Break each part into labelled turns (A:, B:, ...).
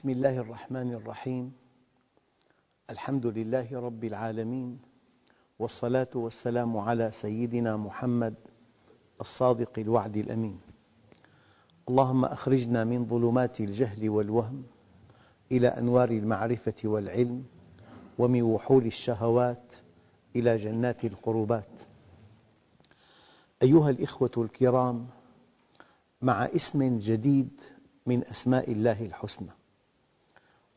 A: بسم الله الرحمن الرحيم. الحمد لله رب العالمين والصلاة والسلام على سيدنا محمد الصادق الوعد الأمين. اللهم أخرجنا من ظلمات الجهل والوهم إلى أنوار المعرفة والعلم ومن وحول الشهوات إلى جنات القربات. أيها الأخوة الكرام مع اسم جديد من أسماء الله الحسنى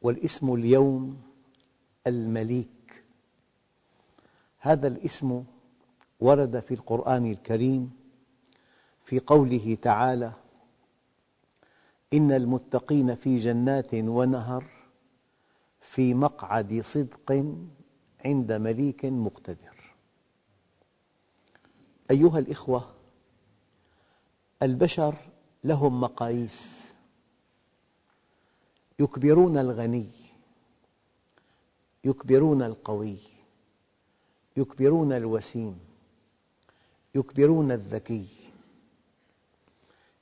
A: والاسم اليوم المليك. هذا الاسم ورد في القرآن الكريم في قوله تعالى إن المتقين في جنات ونهر في مقعد صدق عند مليك مقتدر. أيها الأخوة البشر لهم مقاييس. يكبرون الغني يكبرون القوي يكبرون الوسيم يكبرون الذكي.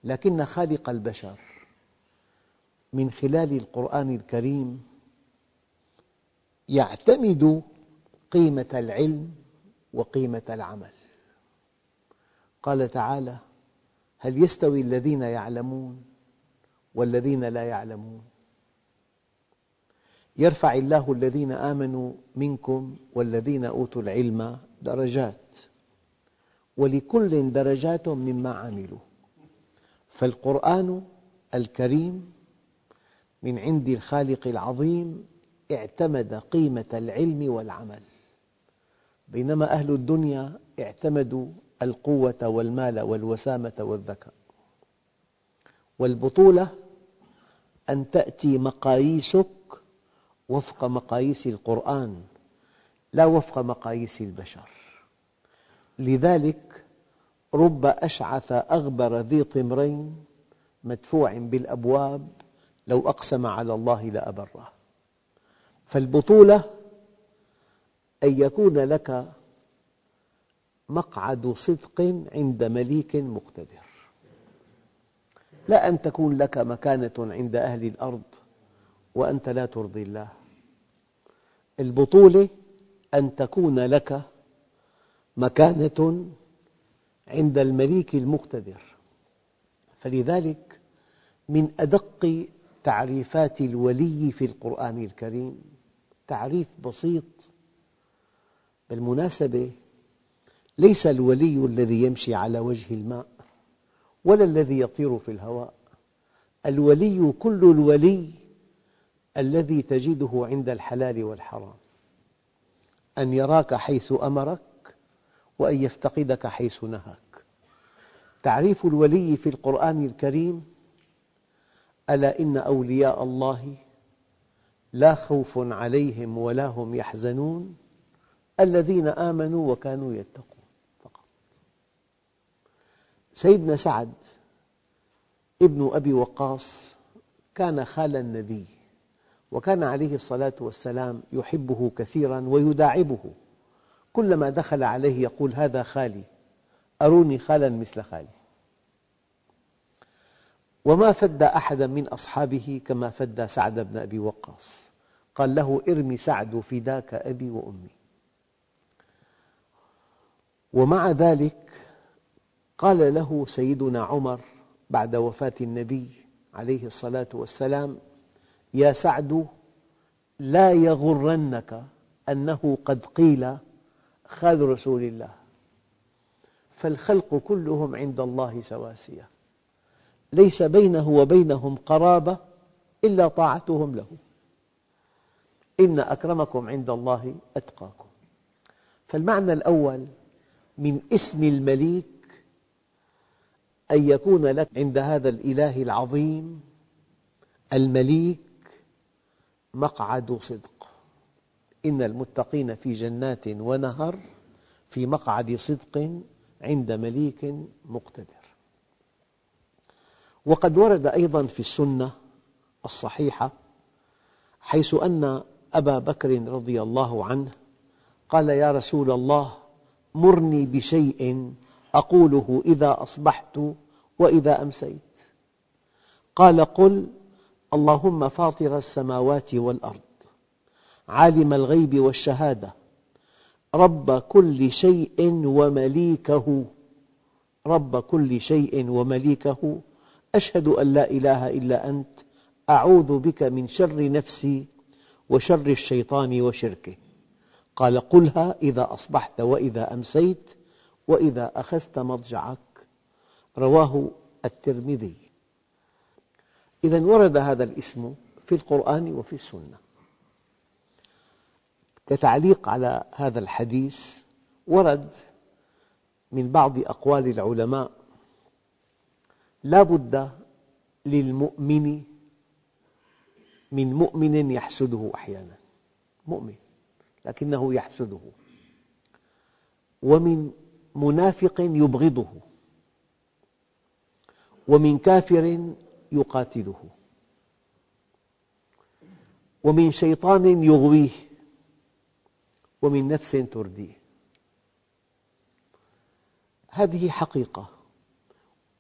A: لكن خالق البشر من خلال القرآن الكريم يعتمد قيمة العلم وقيمة العمل. قال تعالى هل يستوي الذين يعلمون والذين لا يعلمون؟ يرفع الله الذين آمنوا منكم والذين أوتوا العلم درجات. ولكل درجات مما عملوا. فالقرآن الكريم من عند الخالق العظيم اعتمد قيمة العلم والعمل. بينما أهل الدنيا اعتمدوا القوة والمال والوسامة والذكاء والبطولة أن تأتي مقاييسك وفق مقاييس القرآن لا وفق مقاييس البشر. لذلك رب أشعث أغبر ذي طمرين مدفوع بالأبواب لو أقسم على الله لأبره. فالبطولة أن يكون لك مقعد صدق عند مليك مقتدر. لا أن تكون لك مكانة عند أهل الأرض وأنت لا ترضي الله. البطولة أن تكون لك مكانة عند المليك المقتدر. فلذلك من أدق تعريفات الولي في القرآن الكريم تعريف بسيط بالمناسبة ليس الولي الذي يمشي على وجه الماء ولا الذي يطير في الهواء الولي كل الولي الذي تجده عند الحلال والحرام. أن يراك حيث أمرك وأن يفتقدك حيث نهاك. تعريف الولي في القرآن الكريم ألا إن أولياء الله لا خوف عليهم ولا هم يحزنون الذين آمنوا وكانوا يتقون. فقط. سيدنا سعد ابن أبي وقاص كان خال النبي. وكان عليه الصلاة والسلام يحبه كثيرا ويداعبه. كلما دخل عليه يقول هذا خالي أروني خالا مثل خالي. وما فدى أحدا من أصحابه كما فدى سعد بن أبي وقاص. قال له ارمي سعد فداك أبي وأمي. ومع ذلك قال له سيدنا عمر بعد وفاة النبي عليه الصلاة والسلام يا سعد لا يغرنك أنه قد قيل خال رسول الله. فالخلق كلهم عند الله سواسية. ليس بينه وبينهم قرابة إلا طاعتهم له. إن أكرمكم عند الله أتقاكم. فالمعنى الأول من اسم المليك أن يكون لك عند هذا الإله العظيم المليك مقعد صدق. إن المتقين في جنات ونهر في مقعد صدق عند مليك مقتدر. وقد ورد أيضا في السنة الصحيحة حيث أن أبا بكر رضي الله عنه قال يا رسول الله مرني بشيء أقوله إذا أصبحت وإذا أمسيت. قال قل اللهم فاطر السماوات والأرض عالم الغيب والشهادة رب كل شيء ومليكه رب كل شيء ومليكه أشهد أن لا إله إلا أنت أعوذ بك من شر نفسي وشر الشيطان وشركه. قال قلها إذا أصبحت وإذا أمسيت وإذا أخذت مضجعك رواه الترمذي. إذا ورد هذا الاسم في القرآن وفي السنة. كتعليق على هذا الحديث ورد من بعض أقوال العلماء لا بد للمؤمن من مؤمن يحسده أحيانا. مؤمن لكنه يحسده. ومن منافق يبغضه. ومن كافر يقاتله. ومن شيطان يغويه ومن نفس ترديه. هذه حقيقة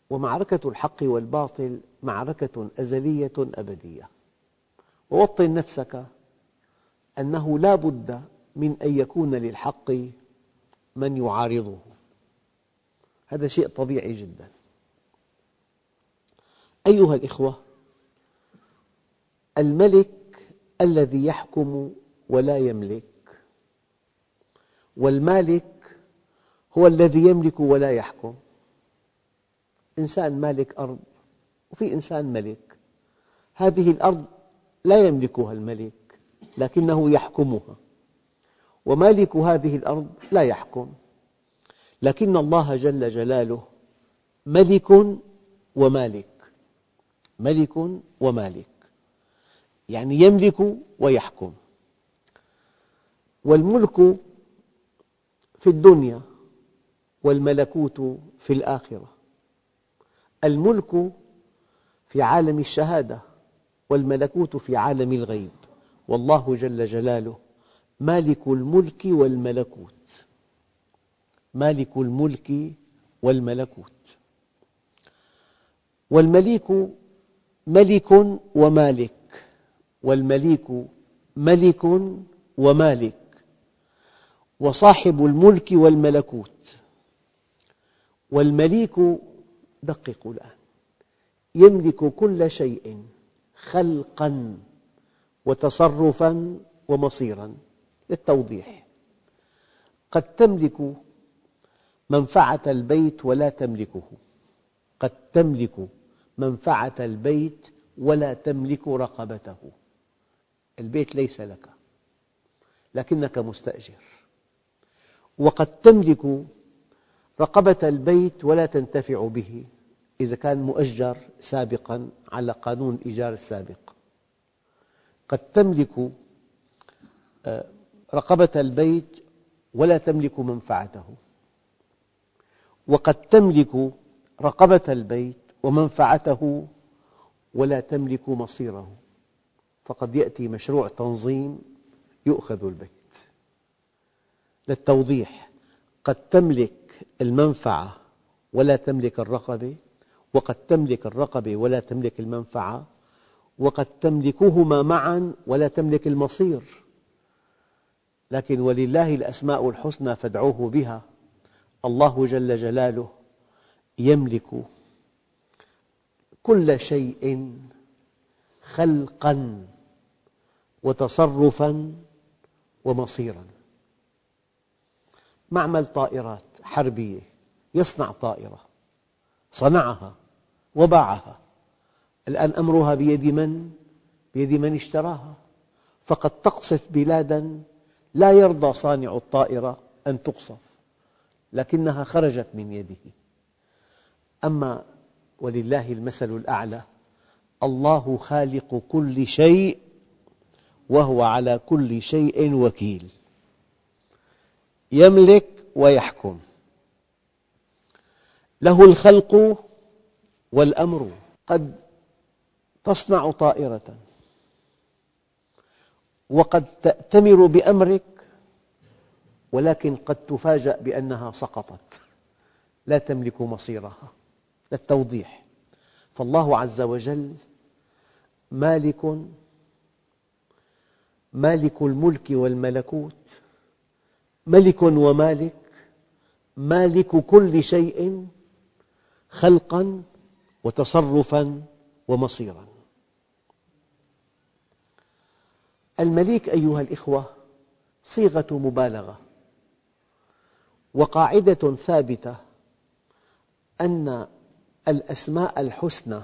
A: ومعركة الحق والباطل معركة أزلية أبدية. ووطن نفسك أنه لا بد من أن يكون للحق من يعارضه. هذا شيء طبيعي جدا. أيها الأخوة الملك الذي يحكم ولا يملك والمالك هو الذي يملك ولا يحكم. إنسان مالك أرض وفي إنسان ملك. هذه الأرض لا يملكها الملك لكنه يحكمها. ومالك هذه الأرض لا يحكم. لكن الله جل جلاله ملك ومالك. ملك ومالك. يعني يملك ويحكم. والملك في الدنيا والملكوت في الآخرة. الملك في عالم الشهادة والملكوت في عالم الغيب. والله جل جلاله مالك الملك والملكوت. مالك الملك والملكوت. والمليك ملك ومالك والمليك ملك ومالك وصاحب الملك والملكوت. والمليك دققوا الآن يملك كل شيء خلقا وتصرفا ومصيرا للتوضيح. قد تملك منفعة البيت ولا تملكه. قد تملك منفعة البيت ولا تملك رقبته. البيت ليس لك لكنك مستأجر. وقد تملك رقبة البيت ولا تنتفع به إذا كان مؤجر سابقاً على قانون الإيجار السابق. قد تملك آه، رقبة البيت ولا تملك منفعته. وقد تملك رقبة البيت ومنفعته ولا تملك مصيره. فقد يأتي مشروع تنظيم يؤخذ البيت. للتوضيح قد تملك المنفعة ولا تملك الرقبة وقد تملك الرقبة ولا تملك المنفعة وقد تملكهما معا ولا تملك المصير. لكن ولله الأسماء الحسنى فادعوه بها. الله جل جلاله يملك كل شيء خلقا وتصرفا ومصيرا. معمل طائرات حربية يصنع طائرة صنعها وباعها. الآن أمرها بيد من؟ بيد من اشتراها. فقد تقصف بلادا لا يرضى صانع الطائرة أن تقصف لكنها خرجت من يده. أما ولله المثل الأعلى. الله خالق كل شيء وهو على كل شيء وكيل. يملك ويحكم. له الخلق والأمر. قد تصنع طائرة. وقد تأتمر بأمرك ولكن قد تفاجأ بأنها سقطت. لا تملك مصيرها. للتوضيح. فالله عز وجل مالك مالك الملك والملكوت ملك ومالك مالك كل شيء خلقا وتصرفا ومصيرا. المليك أيها الأخوة صيغة مبالغة وقاعدة ثابتة أن الأسماء الحسنى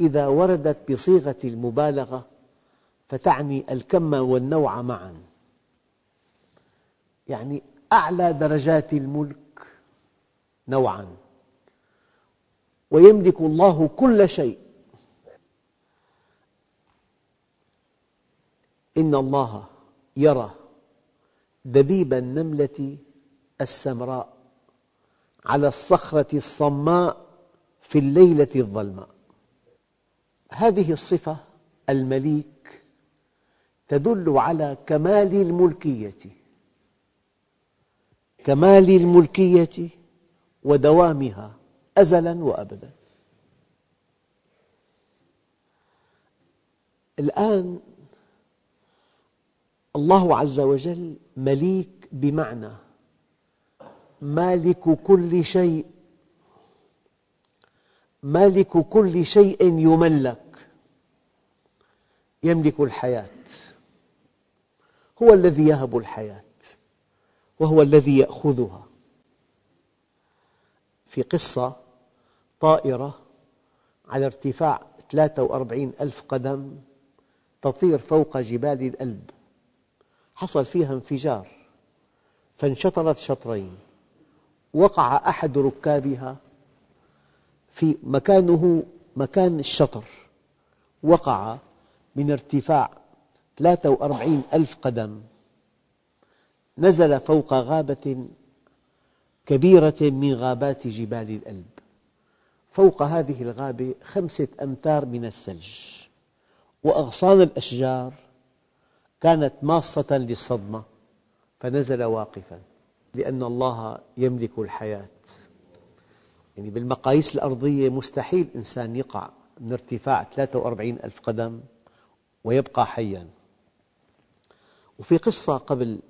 A: إذا وردت بصيغة المبالغة فتعني الكم والنوع معا. يعني أعلى درجات الملك نوعا. ويملك الله كل شيء. إن الله يرى دبيب النملة السمراء على الصخرة الصماء في الليلة الظلماء هذه الصفة المليك تدل على كمال الملكية. كمال الملكية ودوامها أزلا وأبدا. الآن الله عز وجل مليك بمعنى. مالك كل شيء مالك كل شيء يملك يملك الحياة. هو الذي يهب الحياة وهو الذي يأخذها. في قصة طائرة على ارتفاع 43 ألف قدم تطير فوق جبال الألب. حصل فيها انفجار فانشطرت شطرين وقع أحد ركابها في مكانه مكان الشطر. وقع من ارتفاع 43 ألف قدم. نزل فوق غابة كبيرة من غابات جبال الألب. فوق هذه الغابة خمسة أمتار من الثلج. وأغصان الأشجار كانت ماصة للصدمة. فنزل واقفاً. لأن الله يملك الحياة. يعني بالمقاييس الأرضية مستحيل إنسان يقع من ارتفاع 43 ألف قدم ويبقى حياً. وفي قصة قبل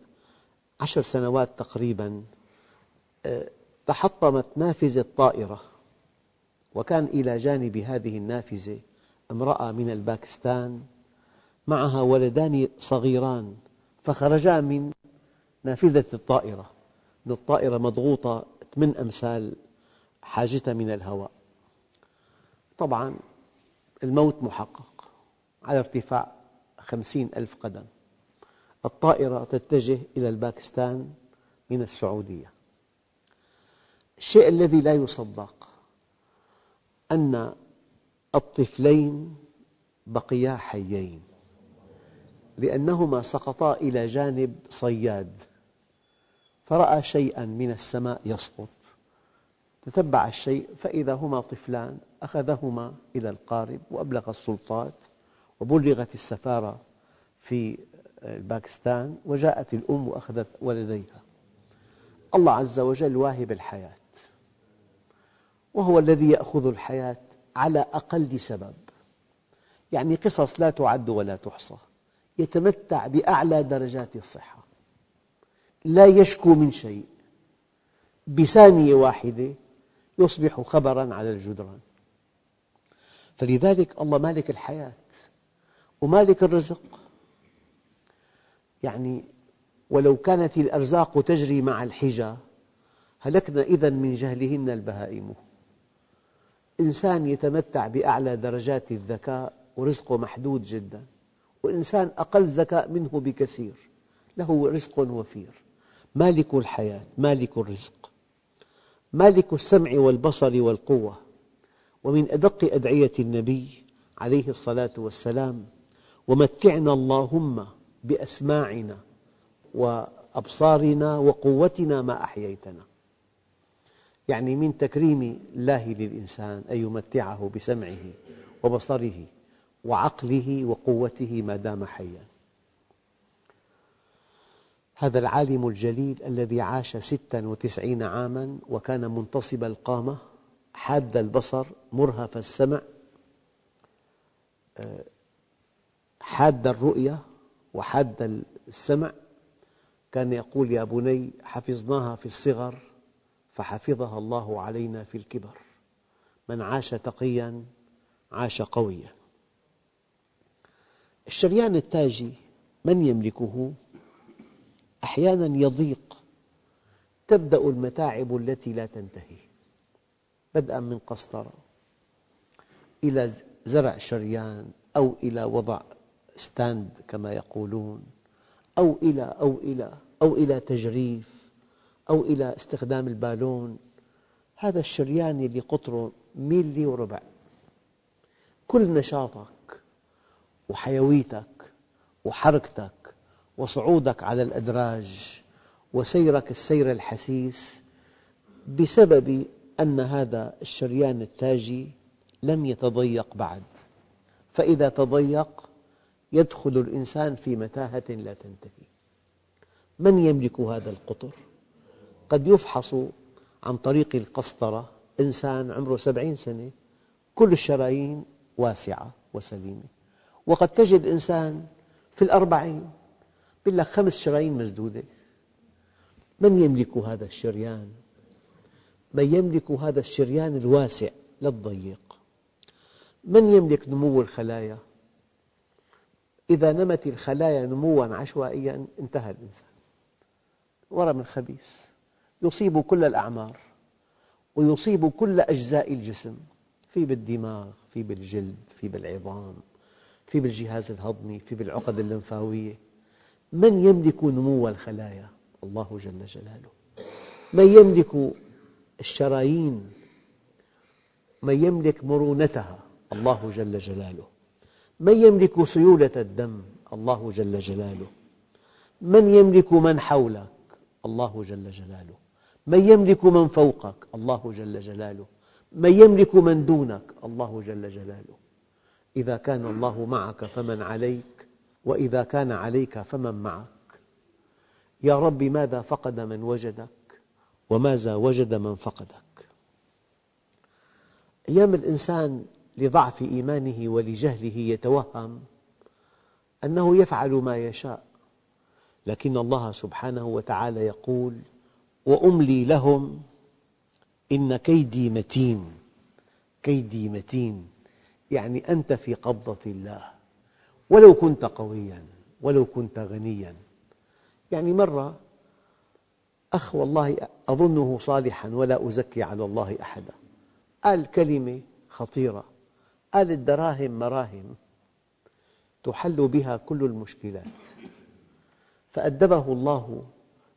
A: عشر سنوات تقريباً آه، تحطمت نافذة طائرة وكان إلى جانب هذه النافذة امرأة من الباكستان معها ولدان صغيران فخرجا من نافذة الطائرة. الطائرة مضغوطة ثمان أمثال حاجتها من الهواء. طبعا الموت محقق على ارتفاع خمسين ألف قدم. الطائرة تتجه إلى الباكستان من السعودية. الشيء الذي لا يصدق أن الطفلين بقيا حيين لأنهما سقطا إلى جانب صياد فرأى شيئا من السماء يسقط. تتبع الشيء فإذا هما طفلان أخذهما إلى القارب وأبلغ السلطات وبلغت السفارة في باكستان وجاءت الأم وأخذت ولديها. الله عز وجل واهب الحياة وهو الذي يأخذ الحياة على أقل سبب. يعني قصص لا تعد ولا تحصى يتمتع بأعلى درجات الصحة. لا يشكو من شيء بثانية واحدة يصبح خبراً على الجدران. فلذلك الله مالك الحياة ومالك الرزق. يعني ولو كانت الأرزاق تجري مع الحجى هلكنا إذا من جهلهن البهائم. إنسان يتمتع بأعلى درجات الذكاء ورزقه محدود جدا وإنسان أقل ذكاء منه بكثير له رزق وفير. مالك الحياة مالك الرزق. مالك السمع والبصر والقوة ومن أدق أدعية النبي عليه الصلاة والسلام ومتعنا اللهم بأسماعنا وأبصارنا وقوتنا ما أحييتنا. يعني من تكريم الله للإنسان أن يمتعه بسمعه وبصره وعقله وقوته ما دام حياً. هذا العالم الجليل الذي عاش ستا وتسعين عاما وكان منتصب القامة حاد البصر مرهف السمع آه، حاد الرؤية وحاد السمع. كان يقول يا بني حفظناها في الصغر فحفظها الله علينا في الكبر. من عاش تقيا عاش قويا. الشريان التاجي من يملكه؟ أحيانا يضيق تبدأ المتاعب التي لا تنتهي. بدءا من قسطرة إلى زرع شريان أو إلى وضع stent كما يقولون أو إلى أو إلى أو إلى تجريف أو إلى استخدام البالون. هذا الشريان اللي قطره ميلي وربع. كل نشاطك وحيويتك وحركتك وصعودك على الأدراج وسيرك السير الحسيس بسبب أن هذا الشريان التاجي لم يتضيق بعد. فإذا تضيق يدخل الإنسان في متاهة لا تنتهي. من يملك هذا القطر؟ قد يفحص عن طريق القسطرة إنسان عمره سبعين سنة كل الشرايين واسعة وسليمة. وقد تجد إنسان في الأربعين يقول لك خمس شرايين مسدودة. من يملك هذا الشريان؟ من يملك هذا الشريان الواسع لا الضيق من يملك نمو الخلايا؟ إذا نمت الخلايا نمواً عشوائياً انتهى الإنسان. ورم خبيث. يصيب كل الأعمار ويصيب كل أجزاء الجسم. في بالدماغ، في بالجلد، في بالعظام، في بالجهاز الهضمي، في بالعقد اللمفاوية. من يملك نمو الخلايا؟ الله جل جلاله. من يملك الشرايين؟ من يملك مرونتها؟ الله جل جلاله. من يملك سيولة الدم؟ الله جل جلاله. من يملك من حولك؟ الله جل جلاله. من يملك من فوقك؟ الله جل جلاله. من يملك من دونك؟ الله جل جلاله. إذا كان الله معك فمن عليك؟ وإذا كان عليك فمن معك. يا رب ماذا فقد من وجدك وماذا وجد من فقدك؟ أيام الإنسان لضعف إيمانه ولجهله يتوهم أنه يفعل ما يشاء لكن الله سبحانه وتعالى يقول وأملي لهم إن كيدي متين. كيدي متين يعني أنت في قبضة الله. ولو كنت قوياً ولو كنت غنياً. يعني مرة أخ والله أظنه صالحاً ولا أزكي على الله أحداً. قال كلمة خطيرة. قال الدراهم مراهم تحل بها كل المشكلات. فأدبه الله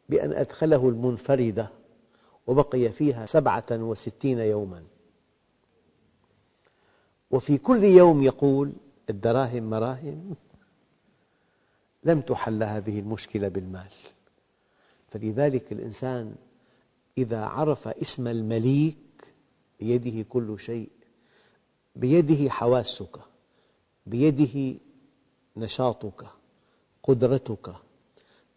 A: بأن أدخله المنفردة وبقي فيها سبعة وستين يوماً. وفي كل يوم يقول الدراهم مراهم لم تحل هذه المشكلة بالمال. فلذلك الإنسان إذا عرف اسم المليك بيده كل شيء بيده حواسك بيده نشاطك قدرتك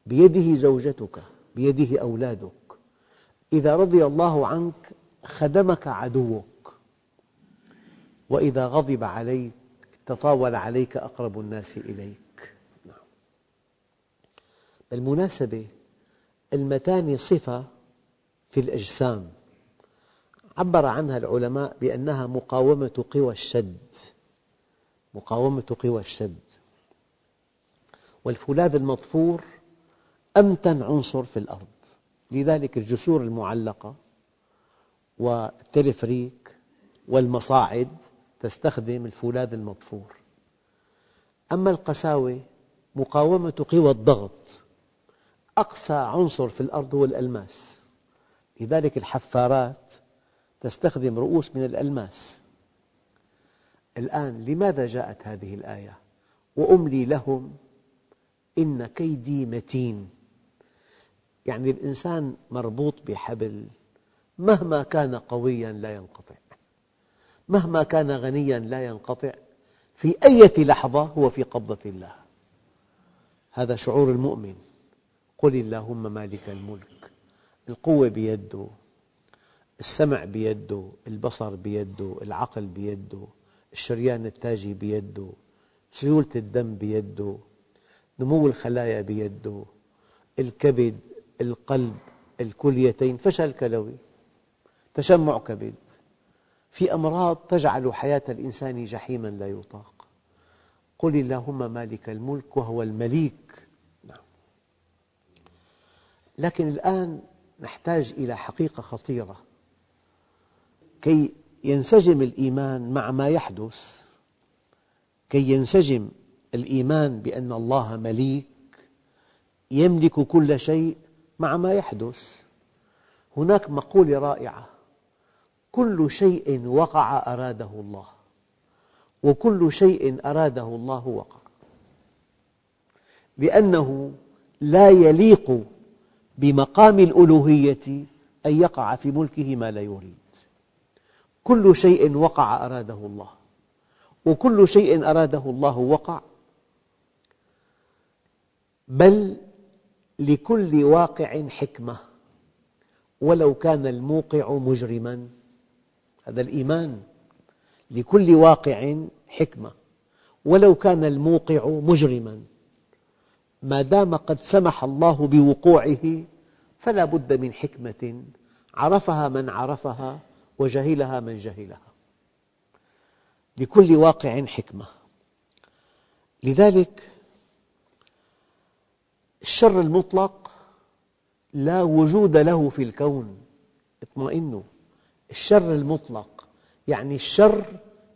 A: بيده زوجتك بيده أولادك. إذا رضي الله عنك خدمك عدوك. وإذا غضب عليك تطاول عليك أقرب الناس إليك. نعم. بالمناسبة المتانة صفة في الأجسام. عبر عنها العلماء بأنها مقاومة قوى الشد. مقاومة قوى الشد. والفولاذ المطفور أمتن عنصر في الأرض. لذلك الجسور المعلقة والتلفريك والمصاعد تستخدم الفولاذ المطفور أما القساوة مقاومة قوى الضغط أقسى عنصر في الأرض هو الألماس. لذلك الحفارات تستخدم رؤوس من الألماس. الآن لماذا جاءت هذه الآية؟ وأملي لهم إن كيدي متين. يعني الإنسان مربوط بحبل مهما كان قوياً لا ينقطع. مهما كان غنياً لا ينقطع في أي لحظة هو في قبضة الله. هذا شعور المؤمن. قل اللهم مالك الملك. القوة بيده السمع بيده البصر بيده العقل بيده الشريان التاجي بيده سيولة الدم بيده نمو الخلايا بيده الكبد القلب الكليتين فشل كلوي. تشمع كبد. في أمراض تجعل حياة الإنسان جحيما لا يطاق. قل اللهم مالك الملك وهو المليك. نعم. لكن الآن نحتاج إلى حقيقة خطيرة. كي ينسجم الإيمان مع ما يحدث كي ينسجم الإيمان بأن الله مليك يملك كل شيء مع ما يحدث. هناك مقولة رائعة كل شيء وقع أراده الله. وكل شيء أراده الله وقع. لأنه لا يليق بمقام الألوهية أن يقع في ملكه ما لا يريد. كل شيء وقع أراده الله. وكل شيء أراده الله وقع. بل لكل واقع حكمة. ولو كان الموقع مجرما هذا الإيمان لكل واقع حكمة. ولو كان الموقع مجرما ما دام قد سمح الله بوقوعه فلا بد من حكمة عرفها من عرفها وجهلها من جهلها. لكل واقع حكمة. لذلك الشر المطلق لا وجود له في الكون. اطمئنوا. الشر المطلق يعني الشر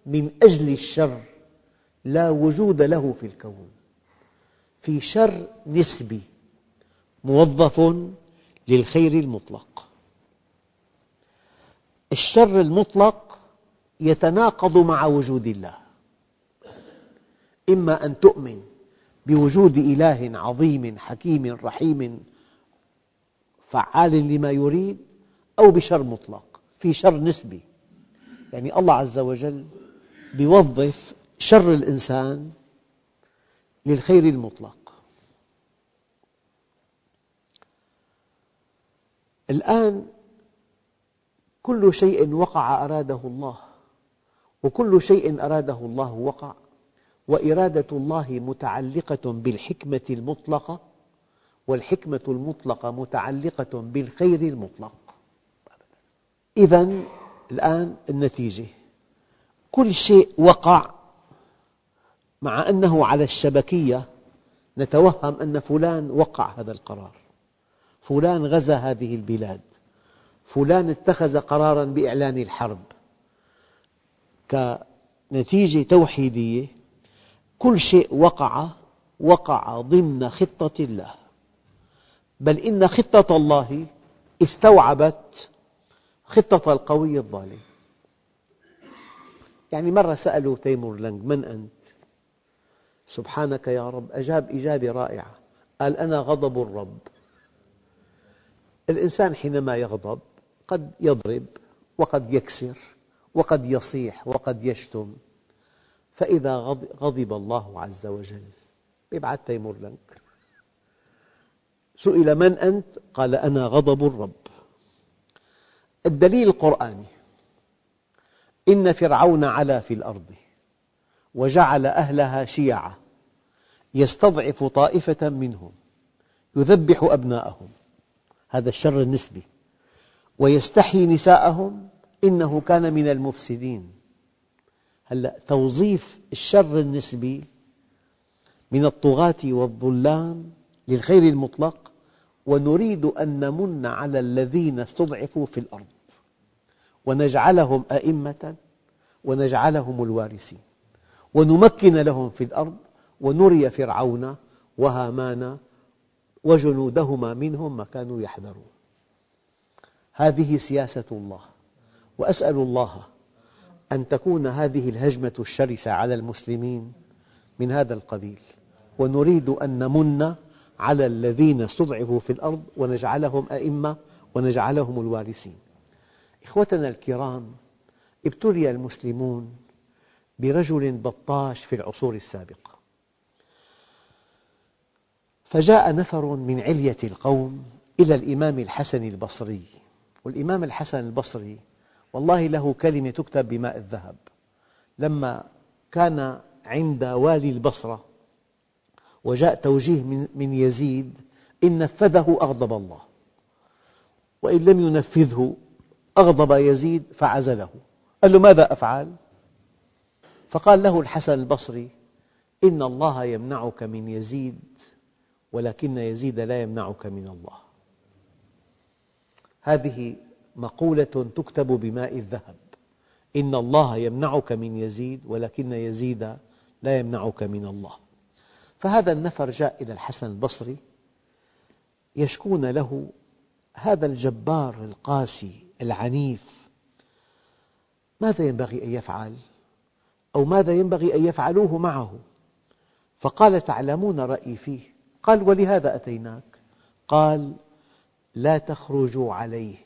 A: من أجل الشر لا وجود له في الكون. في شر نسبي موظف للخير المطلق. الشر المطلق يتناقض مع وجود الله. إما أن تؤمن بوجود إله عظيم حكيم رحيم فعال لما يريد أو بشر مطلق. في شر نسبي. يعني الله عز وجل يوظف شر الإنسان للخير المطلق. الآن كل شيء وقع أراده الله وكل شيء أراده الله وقع وإرادة الله متعلقة بالحكمة المطلقة والحكمة المطلقة متعلقة بالخير المطلق. إذا الآن النتيجة. كل شيء وقع. مع أنه على الشبكية نتوهم أن فلان وقع هذا القرار. فلان غزا هذه البلاد. فلان اتخذ قراراً بإعلان الحرب. كنتيجة توحيدية كل شيء وقع وقع ضمن خطة الله. بل إن خطة الله استوعبت خطة القوي الظالم. يعني مرة سألوا تيمور لنج من أنت؟ سبحانك يا رب. أجاب إجابة رائعة قال أنا غضب الرب. الإنسان حينما يغضب قد يضرب وقد يكسر وقد يصيح وقد يشتم. فإذا غضب الله عز وجل. يبعث تيمور لنك سئل من أنت؟ قال أنا غضب الرب. الدليل القرآني. إن فرعون علا في الأرض وجعل أهلها شيعا يستضعف طائفة منهم يذبح أبناءهم. هذا الشر النسبي. ويستحيي نساءهم إنه كان من المفسدين. هلأ توظيف الشر النسبي من الطغاة والظلام للخير المطلق ونريد أن نمن على الذين استضعفوا في الأرض. ونجعلهم أئمة ونجعلهم الوارثين. ونمكن لهم في الأرض ونري فرعون وهامان وجنودهما منهم ما كانوا يحذرون. هذه سياسة الله. وأسأل الله أن تكون هذه الهجمة الشرسة على المسلمين من هذا القبيل. ونريد أن نمن على الذين استضعفوا في الأرض ونجعلهم أئمة ونجعلهم الوارثين. إخوتنا الكرام ابتلي المسلمون برجل بطاش في العصور السابقة. فجاء نفر من علية القوم إلى الإمام الحسن البصري. والإمام الحسن البصري والله له كلمة تكتب بماء الذهب. لما كان عند والي البصرة وجاء توجيه من يزيد إن نفذه أغضب الله. وإن لم ينفذه أغضب يزيد فعزله. قال له ماذا أفعل؟ فقال له الحسن البصري إن الله يمنعك من يزيد ولكن يزيد لا يمنعك من الله. هذه مقولة تكتب بماء الذهب. إن الله يمنعك من يزيد ولكن يزيد لا يمنعك من الله. فهذا النفر جاء إلى الحسن البصري يشكون له هذا الجبار القاسي العنيف ماذا ينبغي أن يفعل؟ أو ماذا ينبغي أن يفعلوه معه؟ فقال تعلمون رأيي فيه قال ولهذا أتيناك قال لا تخرجوا عليه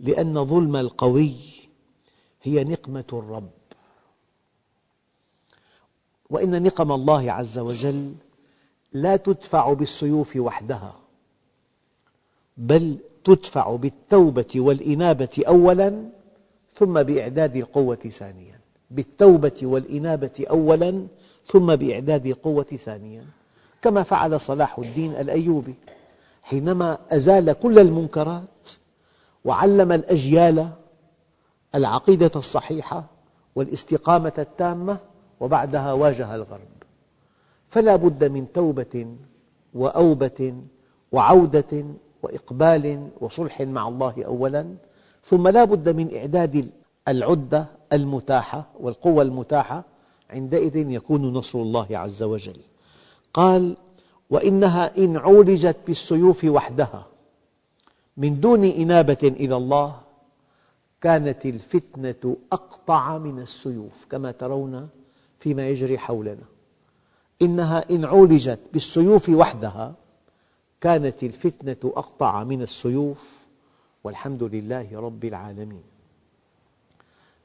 A: لأن ظلم القوي هي نقمة الرب وإن نقم الله عز وجل لا تدفع بالسيوف وحدها بل تدفع بالتوبة والإنابة أولاً ثم بإعداد القوة ثانياً. بالتوبة والإنابة أولاً ثم بإعداد القوة ثانياً. كما فعل صلاح الدين الأيوبي حينما أزال كل المنكرات وعلم الأجيال العقيدة الصحيحة والاستقامة التامة وبعدها واجه الغرب. فلا بد من توبة وأوبة وعودة وإقبال وصلح مع الله أولاً ثم لا بد من إعداد العدة المتاحة والقوة المتاحة عندئذ يكون نصر الله عز وجل. قال وإنها إن عولجت بالسيوف وحدها من دون إنابة إلى الله كانت الفتنة أقطع من السيوف كما ترون فيما يجري حولنا. إنها إن عولجت بالسيوف وحدها كانت الفتنة أقطع من السيوف والحمد لله رب العالمين.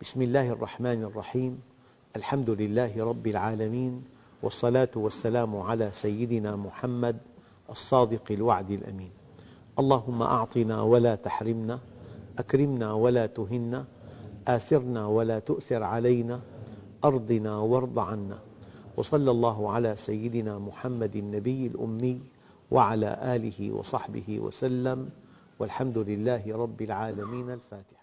A: بسم الله الرحمن الرحيم. الحمد لله رب العالمين والصلاة والسلام على سيدنا محمد الصادق الوعد الأمين. اللهم أعطنا ولا تحرمنا أكرمنا ولا تهنا آثرنا ولا تؤثر علينا أرضنا وارض عنا. وصلى الله على سيدنا محمد النبي الأمي وعلى آله وصحبه وسلم. والحمد لله رب العالمين. الفاتحة.